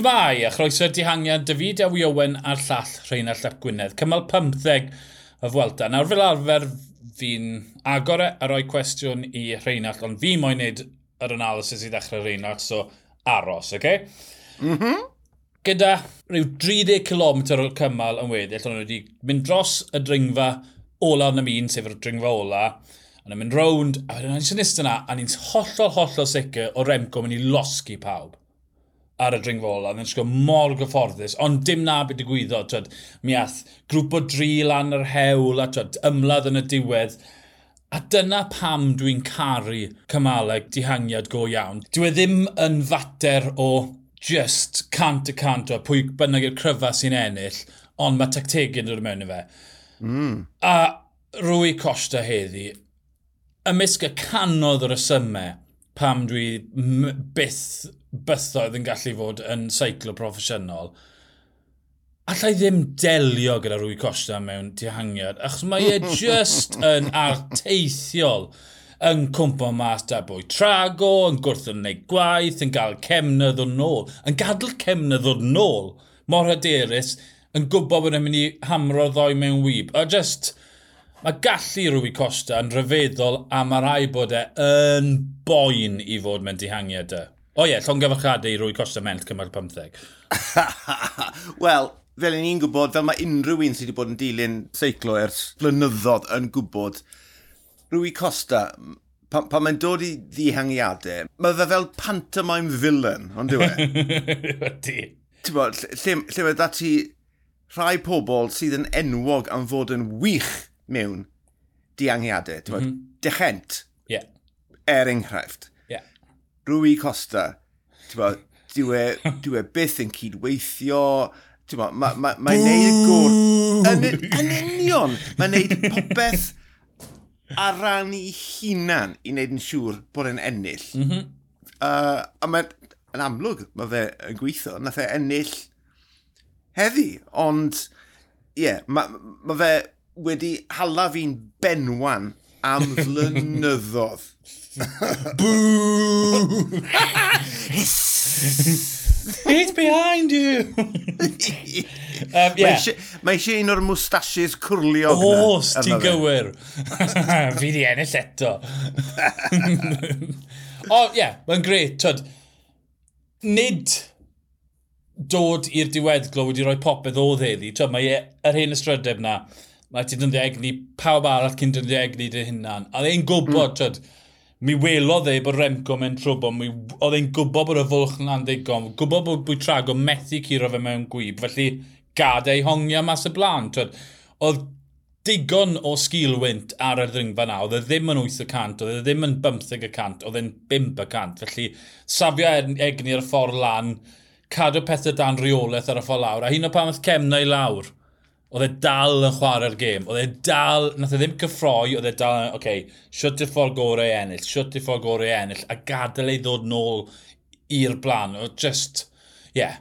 Shmai, a chroeso'r dihangiad, David Ewi Owen a'r llall Rheinald llap Gwynedd. Cymal 15 y Fwelta. Nawr fel arfer fi'n agor e a roi cwestiwn i Rheinald, ond fi moyn wneud yr analysis i ddechrau Rheinald, so aros, oce? Okay? Mm -hmm. Gyda rhyw 30 km o'r cymal yn weddill, ond wedi mynd dros y dringfa ola yn y min, sef y dringfa ola, a nhw'n mynd rownd, a wedyn ni'n synist yna, a ni'n hollol, hollol sicr o Remco mynd i losgi pawb ar y dringfola. Oedd e'n sgwr mor gyfforddus, ond dim na beth digwyddo. Twed, mi ath grŵp o dri lan yr hewl a twed, ymladd yn y diwedd. A dyna pam dwi'n caru cymaleg dihangiad go iawn. Dwi e ddim yn fater o just cant y cant o pwy bynnag i'r cryfa sy'n ennill, ond mae tactegyn dod mewn i fe. Mm. A rwy costa heddi, ymysg y canodd o'r ysymau, pam dwi byth bythoedd yn gallu fod yn seiclo proffesiynol. Allai ddim delio gyda rwy Costa mewn dihangiad, achos mae e just yn arteithiol yn cwmpo mas da bwy trago, yn gwrth yn neud gwaith, yn gael cemnydd o nôl, yn gadw cemnydd o nôl, mor hyderus, yn gwybod bod e'n mynd i hamro ddoi mewn wyb. A just, Mae gallu Rwy Costa yn rhyfeddol a mae rai bod e yn boen i fod mewn dihangiad y. O ie, llongyfarchadau i Rwy Costa mewn cymal 15. Wel, fel ni'n gwybod, fel mae unrhyw un sydd wedi bod yn dilyn seiclo ers blynyddodd yn gwybod, Rwy Costa, pan, pan mae'n dod i ddihangiadau, mae fe fel pantomime villain, ond dwi e? Ydy. Ti'n bod, lle, lle mae dati rhai pobl sydd yn enwog am fod yn wych mewn diangiadau. Mm -hmm. Dechent, yeah. er enghraifft. Yeah. Rwy Costa, bod, e, e byth yn cydweithio, mae'n ma, ma, ma neud y gwr... Yn, yn union, mae'n neud popeth ar ran i hunan i wneud yn siŵr bod e'n ennill. Mm -hmm. uh, a mae, yn amlwg, mae fe yn gweithio, nath e ennill heddi, ond ie, yeah, mae ma fe wedi hala fi'n benwan am flynyddodd. Boo! He's behind you! um, yeah. Mae eisiau un o'r mwstasys cwrliog cwrlio. Os, ti'n gywir. Fi di ennill eto. o, oh, ie, yeah, mae'n gret. Tyd, nid dod i'r diweddglo wedi rhoi popeth o ddeddi. Tyd, mae e, yr hen ystrydeb na mae ti dyn egni, pawb arall cyn dyn egni dy hunan. A dde'n gwybod, mm. Tryd, mi welodd e bod Remco mewn trwbl, mi, oedd e'n gwybod bod y fwlch yn andigon, gwybod bod bwy trago methu curo fe mewn gwyb, felly gadau hongia mas y blaen. Twyd. oedd digon o sgilwynt ar y ddringfa na, oedd e ddim yn 8%, oedd e ddim yn 15%, oedd e'n 5%, felly safio e- egni ar y ffordd lan, cadw pethau dan reolaeth ar y ffordd lawr, a hyn o pan oedd cemna i lawr oedd e dal yn chwarae'r gêm. Oedd e dal, nath e ddim cyffroi, oedd e dal, oce, okay, siwt i'r ffordd gorau i ennill, siwt i'r ffordd gorau i ennill, a gadael ei ddod nôl i'r blaen. Oedd just, ie, yeah,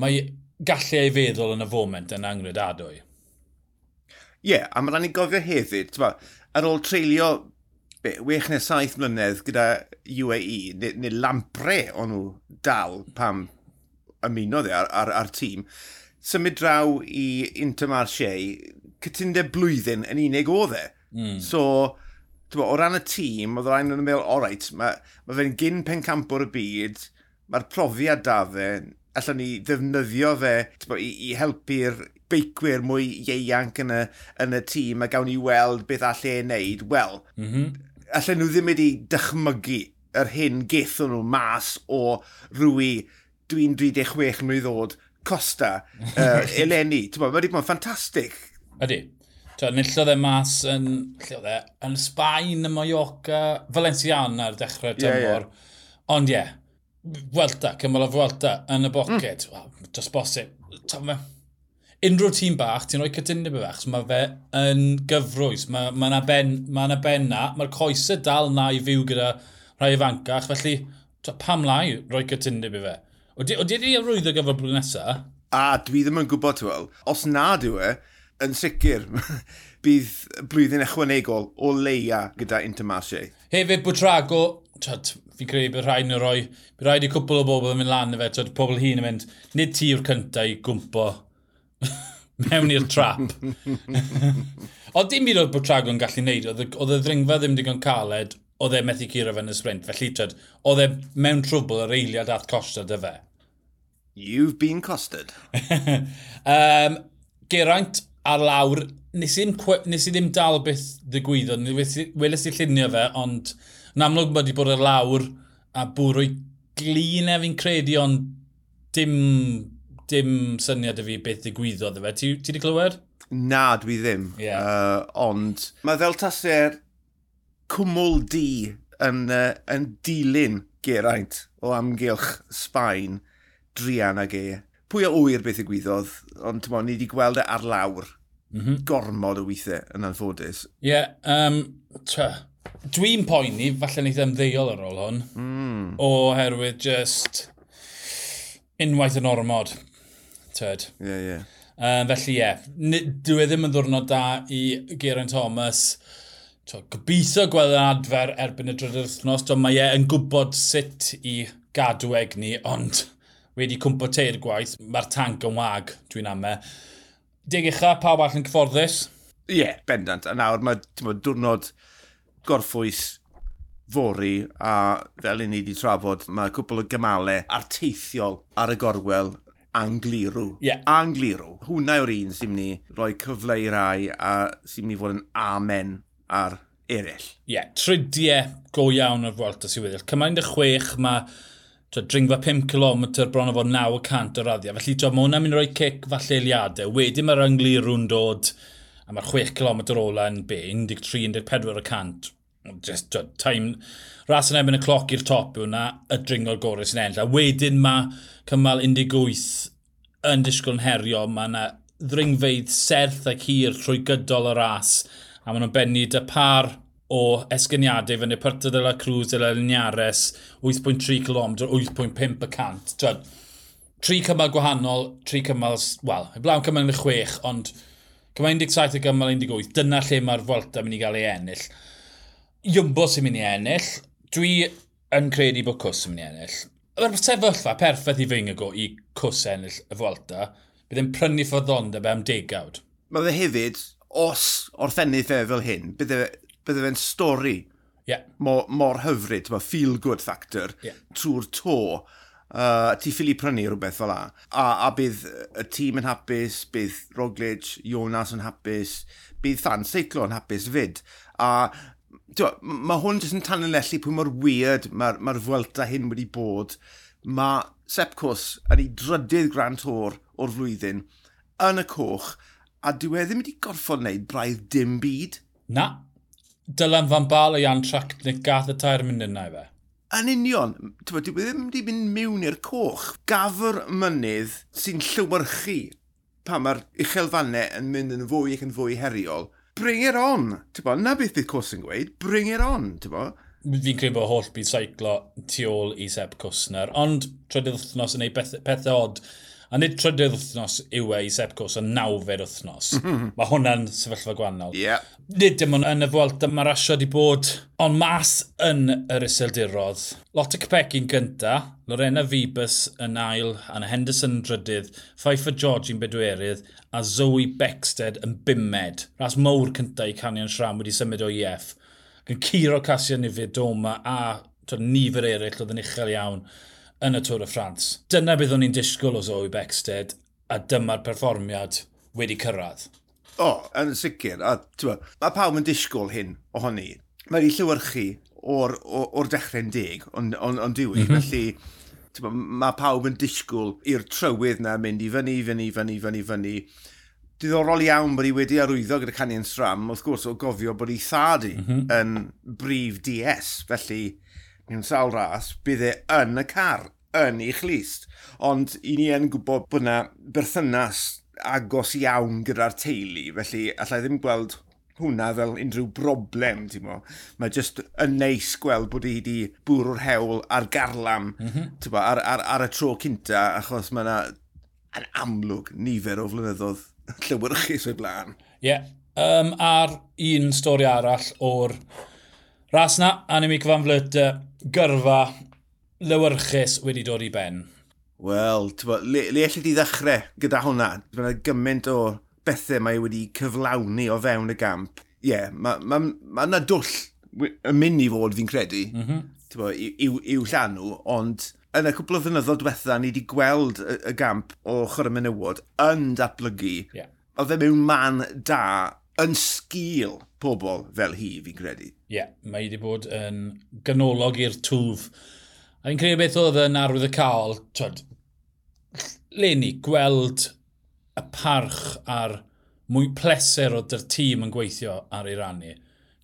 mae gallu ei feddwl yn y foment yn angredadwy. Ie, yeah, a mae'n rhan i gofio hefyd, tyfa, ar ôl treulio be, wech neu saith mlynedd gyda UAE, neu, neu lampre o'n nhw dal pam ymunodd e ar, ar, ar tîm, symud draw i Intermarché, cytundeb blwyddyn yn unig oedd e. Mm. So, bo, o ran y tîm, oedd rhaid yn meddwl, o reit, mae ma fe'n gyn pen pencampwr y byd, mae'r profiad da fe, allan ni ddefnyddio fe bo, i, i helpu'r beicwyr mwy ieianc yn y, yn y tîm a gawn ni weld beth allai ei wneud. Wel, mm -hmm. allan nhw ddim wedi dychmygu yr hyn geithon nhw mas o rwy dwi'n 36 mlynedd oed Costa, uh, Eleni. Mae wedi bod yn ffantastig. Ydy. Nillodd e mas yn, lle e, yn Sbaen, y Mallorca, Valenciana ar dechrau tymor. Yeah, yeah. Ond ie, yeah, Welta, cymal o Welta yn y boced. Mm. Wow, dros bosib. Tafna, unrhyw tîm bach, ti'n rhoi cytundeb i fach, mae fe yn gyfrwys. Mae ma yna ben, ma na, ben na, mae'r coesau dal na i fyw gyda rhai ifancach, felly pam lai rhoi cytundeb i fe? O di wedi arwyddo gyfer blwyddyn nesaf? A dwi ddim yn gwybod, wel. Os nad yw e, yn sicr, bydd blwyddyn ychwanegol o leia gyda Intermarché. Hefyd bod trago, fi'n credu bydd rhaid yn rhoi, bydd rhaid i cwpl o bobl yn mynd lan y fe, tyd, pobl hun yn mynd, nid ti yw'r cyntaf i gwmpo mewn i'r trap. Ond dim byd oedd Bwtrago yn gallu neud, oedd y ddringfa ddim digon caled, oedd e methu curo fe yn y sprint. Felly, tyd, oedd e mewn trwbl yr eiliad at Costa dy fe. You've been costed. um, Geraint ar lawr, nes i, ddim, nes i ddim dal beth ddigwyddodd, welys i llunio fe, ond yn amlwg bod wedi bod ar lawr a bwrwy glin e fi'n credu, ond dim, dim syniad y fi beth ddigwyddodd fe. Ti wedi clywed? Na, dwi ddim. Yeah. Uh, ond mae fel tasau'r cwmwl di yn, uh, yn dilyn Geraint o amgylch Sbaen drian ag e. Pwy o wyr beth y gwyddodd, ond tymo, ni wedi gweld e ar lawr. Mm -hmm. Gormod o weithiau yn anffodus. Ie, yeah, um, dwi'n poeni, falle wneud e ymddeol ar ôl hwn, mm. oherwydd just unwaith yn ormod. Tyd. Ie, yeah, ie. Yeah. Um, felly ie, yeah. dwi e ddim yn ddwrnod da i Geraint Thomas. To, gobeithio gweld yn adfer erbyn y drydydd wythnos, ond mae e yn gwybod sut i gadw egni, ond wedi cwmpo teir gwaith, mae'r tank yn wag, dwi'n am e. Deg eich pa wall yn cyfforddus? Ie, yeah, bendant. A nawr mae ma, diwrnod gorffwys fori a fel i ni wedi trafod, mae cwpl o gymalau arteithiol ar y gorwel anglirw. Yeah. Anglirw. Hwna yw'r un sy'n mynd i roi cyfle i rai a sy'n mynd i fod yn amen ar eraill. Ie, yeah, tridiau go iawn o'r Vuelta sy'n weddill. Cymaint y chwech mae dringfa 5 km bron o fod 900 o raddiau. Felly, twa, mae hwnna'n mynd i roi cic falle eiliadau. Wedyn mae'r ynglirw'n dod a mae'r 6 km ola yn be, 13-14 cant. Just, twa, time, ras yn ebyn y cloc i'r top yw hwnna, y dringol gorau sy'n enll. A wedyn mae cymal 18 yn disgwyl yn herio. Mae yna ddringfeidd serth ac hir trwy gydol y ras. A maen nhw'n bennu dy par o esgyniadau fyny Puerto de la Cruz, de la Linares, 8.3 km, 8.5 y cant. Twyd, tri cymal gwahanol, tri cymal, wel, y blawn cymal yn y chwech, ond cymal 17 a cymal 18, dyna lle mae'r Volta mynd i gael ei ennill. Iwmbo sy'n mynd i ennill, dwi yn credu bod Cws yn mynd i ennill. Mae'r sefyllfa perffaith i fyngygo i Cws ennill y Volta, bydd yn prynu fforddondeb am degawd. Mae fe hefyd, os orffennydd fe fel hyn, bydd e bydde fe'n stori yeah. mor, mor hyfryd, mae feel good factor, yeah. trwy'r to. Uh, ti ffili prynu rhywbeth fel la. A, a bydd y tîm yn hapus, bydd Roglic, Jonas yn hapus, bydd fan seiclo yn hapus fyd. A mae hwn jyst yn tanlinellu pwy mor weird mae'r ma, r, fwelta hyn wedi bod. Mae Sepcws yn ei drydydd Grand Tour o'r flwyddyn yn y coch a dyw e ddim wedi gorfod wneud braidd dim byd. Na, Dylan Van Bal o'i antractnic gath y tair mynd yna i fe. Yn union, dwi ddim wedi mynd mewn i'r coch. Gafr mynydd sy'n llywyrchu pa mae'r uchelfannau yn mynd yn fwy ac yn fwy heriol. Bring it on! Bo, na beth bydd Cws yn gweud, bring it on! Bo. Fi'n credu bod holl byd seiclo tu ôl i Seb Cwsner, ond trydydd wythnos yn ei pethau, pethau od A nid trydydd wythnos yw e i Sepkos o nawfed wythnos. Mhm. Mae hwnna'n sefyllfa gwannol. Yeah. Nid dim ond yn y fwelt yma rasio wedi bod, ond mas yn yr iseldirodd. Lot o Cpecin gynta, Lorena Fibus yn ail, Anna Henderson yn drydydd, Pfeiffer George yn bedwerydd, a Zoe Bexted yn bimed. Ras mowr cynta i Canion Shram wedi symud o EF. Gan Ciro Casio Nifid, Doma a nifer eraill oedd yn uchel iawn yn y Tôr y Ffrans. Dyna beth o'n i'n disgwyl o Zoe Bexted, a dyma'r perfformiad wedi cyrraedd. O, oh, yn sicr. A, twa, mae pawb yn disgwyl hyn ohoni. Mae wedi llywyrchu o'r, or, or dechrau'n deg, ond on, on diwy. Mm -hmm. Felly, twa, mae pawb yn disgwyl i'r trywydd na mynd i fyny, fyny, fyny, fyny, fyny. Diddorol iawn bod hi wedi arwyddo gyda Canyon Stram, wrth gwrs o gofio bod hi thadu mm -hmm. yn brif DS, felly mewn sawl ras, bydd e yn y car, yn ei chlist. Ond i ni yn gwybod bod yna berthynas agos iawn gyda'r teulu, felly allai ddim gweld hwnna fel unrhyw broblem, ti'n mo. Mae jyst yn neis gweld bod hi wedi bwrw'r hewl ar garlam, mm -hmm. bo, ar, ar, ar, y tro cynta, achos mae yna yn amlwg nifer o flynyddoedd llywyrchus o'i blaen. Ie, yeah. um, a'r un stori arall o'r ras na, a ni'n mynd cyfan flyta gyrfa lywyrchus wedi dod i ben? Wel, le, le allai di ddechrau gyda hwnna? Mae yna gymaint o bethau mae wedi cyflawni o fewn y gamp. Ie, yeah, mae yna ma, ma dwll yn mynd i fod fi'n credu, mm -hmm. i'w, i'w llanw, ond yn y cwbl o fynyddoedd diwetha, ni wedi gweld y, y gamp o chwrw menywod yn datblygu. Yeah. Oedd e mewn man da, yn sgil pobl fel hi, fi'n credu. Ie, yeah, mae wedi bod yn ganolog i'r twf. A fi'n credu beth oedd yn arwydd y cael, twyd, Lenny, gweld y parch a'r mwy pleser o dy'r tîm yn gweithio ar ei rannu.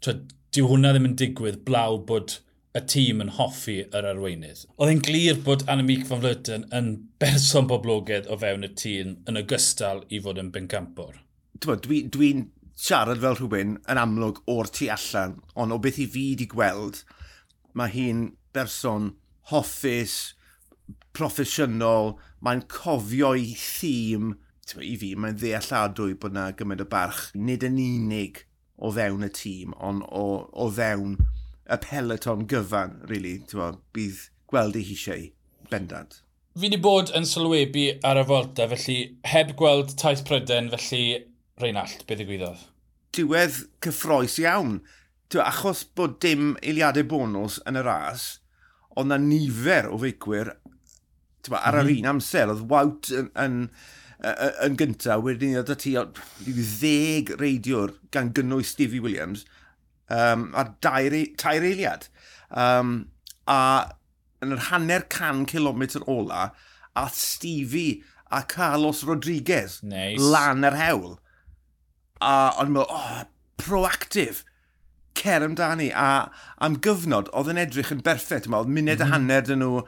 Twyd, dyw hwnna ddim yn digwydd blaw bod y tîm yn hoffi yr arweinydd. Oedd e'n glir bod Annemiek van Vleuten yn berson boblogaidd o fewn y tîm yn ogystal i fod yn bencampwr. Dwi'n dwi, dwi, siarad fel rhywun yn amlwg o'r tu allan, ond o beth i fi wedi gweld, mae hi'n berson hoffus, proffesiynol, mae'n cofio ei thîm, i fi, mae'n ddealladwy bod yna gymaint o barch, nid yn unig o fewn y tîm, ond o, o fewn y peleton gyfan, really, bo, bydd gweld ei hisiau bendant. Fi wedi bod yn sylwebu ar y Volta, felly heb gweld taith Pryden, felly Reinald, beth ddigwyddodd? Diwedd cyffroes iawn. Dwi, achos bod dim eiliadau bonus yn y ras, ond na nifer o feicwyr ba, ar yr mm. un amser, oedd Wout yn, yn, yn, yn gyntaf, wedyn ni oedd ti ddeg reidiwr gan gynnwys Stevie Williams, um, a dair, e, tair eiliad. Um, a yn yr hanner can kilometr ola, a Stevie a Carlos Rodriguez nice. lan yr hewl a o'n meddwl, oh, proactif, cer amdani, a am gyfnod oedd yn edrych yn berffaith, oedd munud mm -hmm. a mhm. hanner dyn nhw,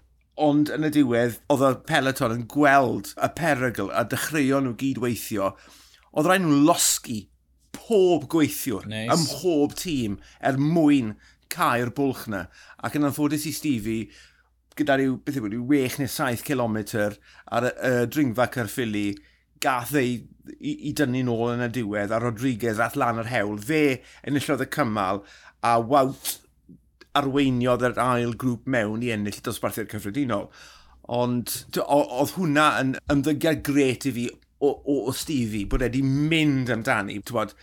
ond yn y diwedd, oedd y peleton yn gweld y perygl a dechreuon nhw gydweithio, oedd rhaid nhw losgi pob gweithiwr nice. ym mhob tîm er mwyn cael bwlch na. Ac yn anffodus i Stevie, gyda rhyw, beth yw, e, wech neu saith kilometr ar y, y dringfa cyrffili, gath ei i, i dynnu nôl yn y diwedd a Rodriguez ath lan yr hewl. Fe enillodd y cymal a Wout arweiniodd yr ail grŵp mewn i ennill dosbarthu'r cyffredinol. Ond oedd hwnna yn ymddygiad gret i fi o, o, o Stevie, bod wedi mynd amdani, bod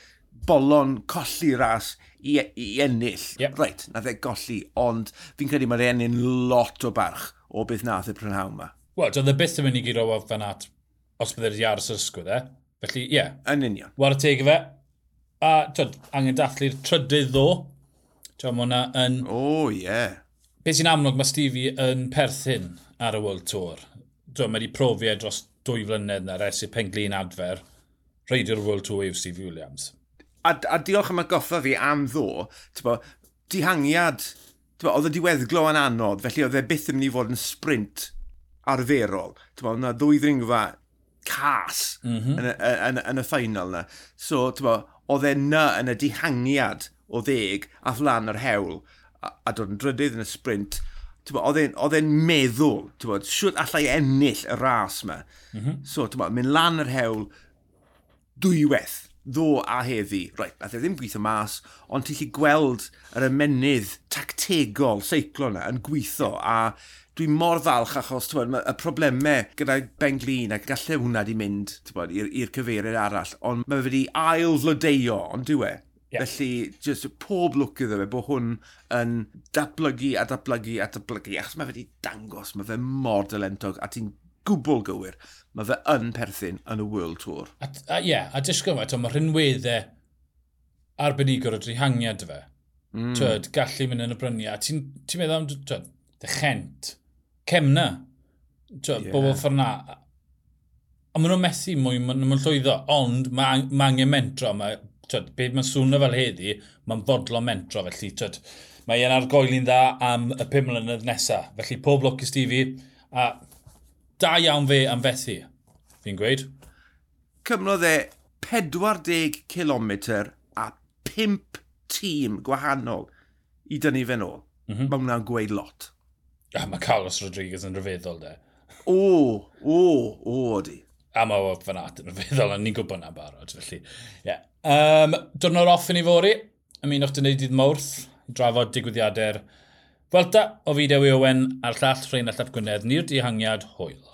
bolon colli ras i, i ennill. Yep. Reit, na dde golli, ond fi'n credu mae'r enyn lot o barch o beth nath y prynhawn yma. Wel, doedd y byth yn mynd i gyro fan at os byddai wedi aros yr ysgwyd e. Felly, ie. Yeah. Yn union. War y teg fe. A, twyd, angen dathlu'r trydydd ddo. Tio, mae hwnna yn... O, oh, ie. Yeah. Be sy'n amlwg mae Stevie yn perthyn ar y World Tour. Tio, mae wedi profiau dros dwy flynedd na res i penglin adfer. Reidiwr World Tour yw Stevie Williams. A, a diolch am y goffa fi am ddo. Bo, dihangiad, bo, oedd y diweddglo yn anodd, felly oedd e byth yn mynd i fod yn sprint arferol. Oedd yna ddwy ddringfa cas mm -hmm. yn, y, yn, yn, y ffeinal na. So, bo, oedd e na yn y dihangiad o ddeg a flan yr hewl a, a dod yn drydydd yn y sprint. Oedd e'n meddwl, bod, siwt allai ennill y ras yma. Mm -hmm. So, bod, mynd lan yr hewl dwywaith, ddo a heddi. Right, nath e ddim gweithio mas, ond ti'n lli gweld yr ymenydd tactegol seiclo yna yn gweithio a dwi mor falch achos bod, y problemau gyda Benglin a gallai e hwnna di mynd i'r cyfeiriad arall, ond mae wedi ail-flodeio, ond dwi e. Yeah. Felly, just pob lwc iddo fe bod hwn yn datblygu a datblygu a datblygu, achos mae fe wedi dangos, mae fe mor dylentog, a ti'n gwbl gywir, mae fe yn perthyn yn y World Tour. Ie, a, a, yeah, a disgwyl fe, mae rhinweddau arbenigwr o drihangiad fe. Mm. Twyd, gallu mynd yn y bryniau. Ti'n ti meddwl am, twyd, dechent, cemna. Tio, yeah. Bobl ffordd na. A maen nhw'n methu mwy, maen nhw'n llwyddo, ond mae ma angen mentro. Mae, tio, beth mae'n swnio fel heddi, mae'n fodlo mentro. Felly, tio, mae e'n argoeli'n dda am y pum mlynedd nesaf. Felly, pob lwc i Stevie, A da iawn fe am fethu, fi'n gweud. Cymrodd e 40 km a 5 tîm gwahanol i dynnu fe nôl. Mm -hmm. Mae hwnna'n gweud lot. Ah, mae Carlos Rodriguez yn rhyfeddol, de. O, o, o, di. A mae o fanat yn rhyfeddol, a ni'n gwybod na'n barod, felly. Ie. Yeah. Um, Dwrnod off i ni fori, Ymunwch chdi wneud dydd mawrth, drafod digwyddiadau'r Welta o fideo i Owen a'r llall Rhain a Llap Gwynedd, ni'r dihangiad hwyl.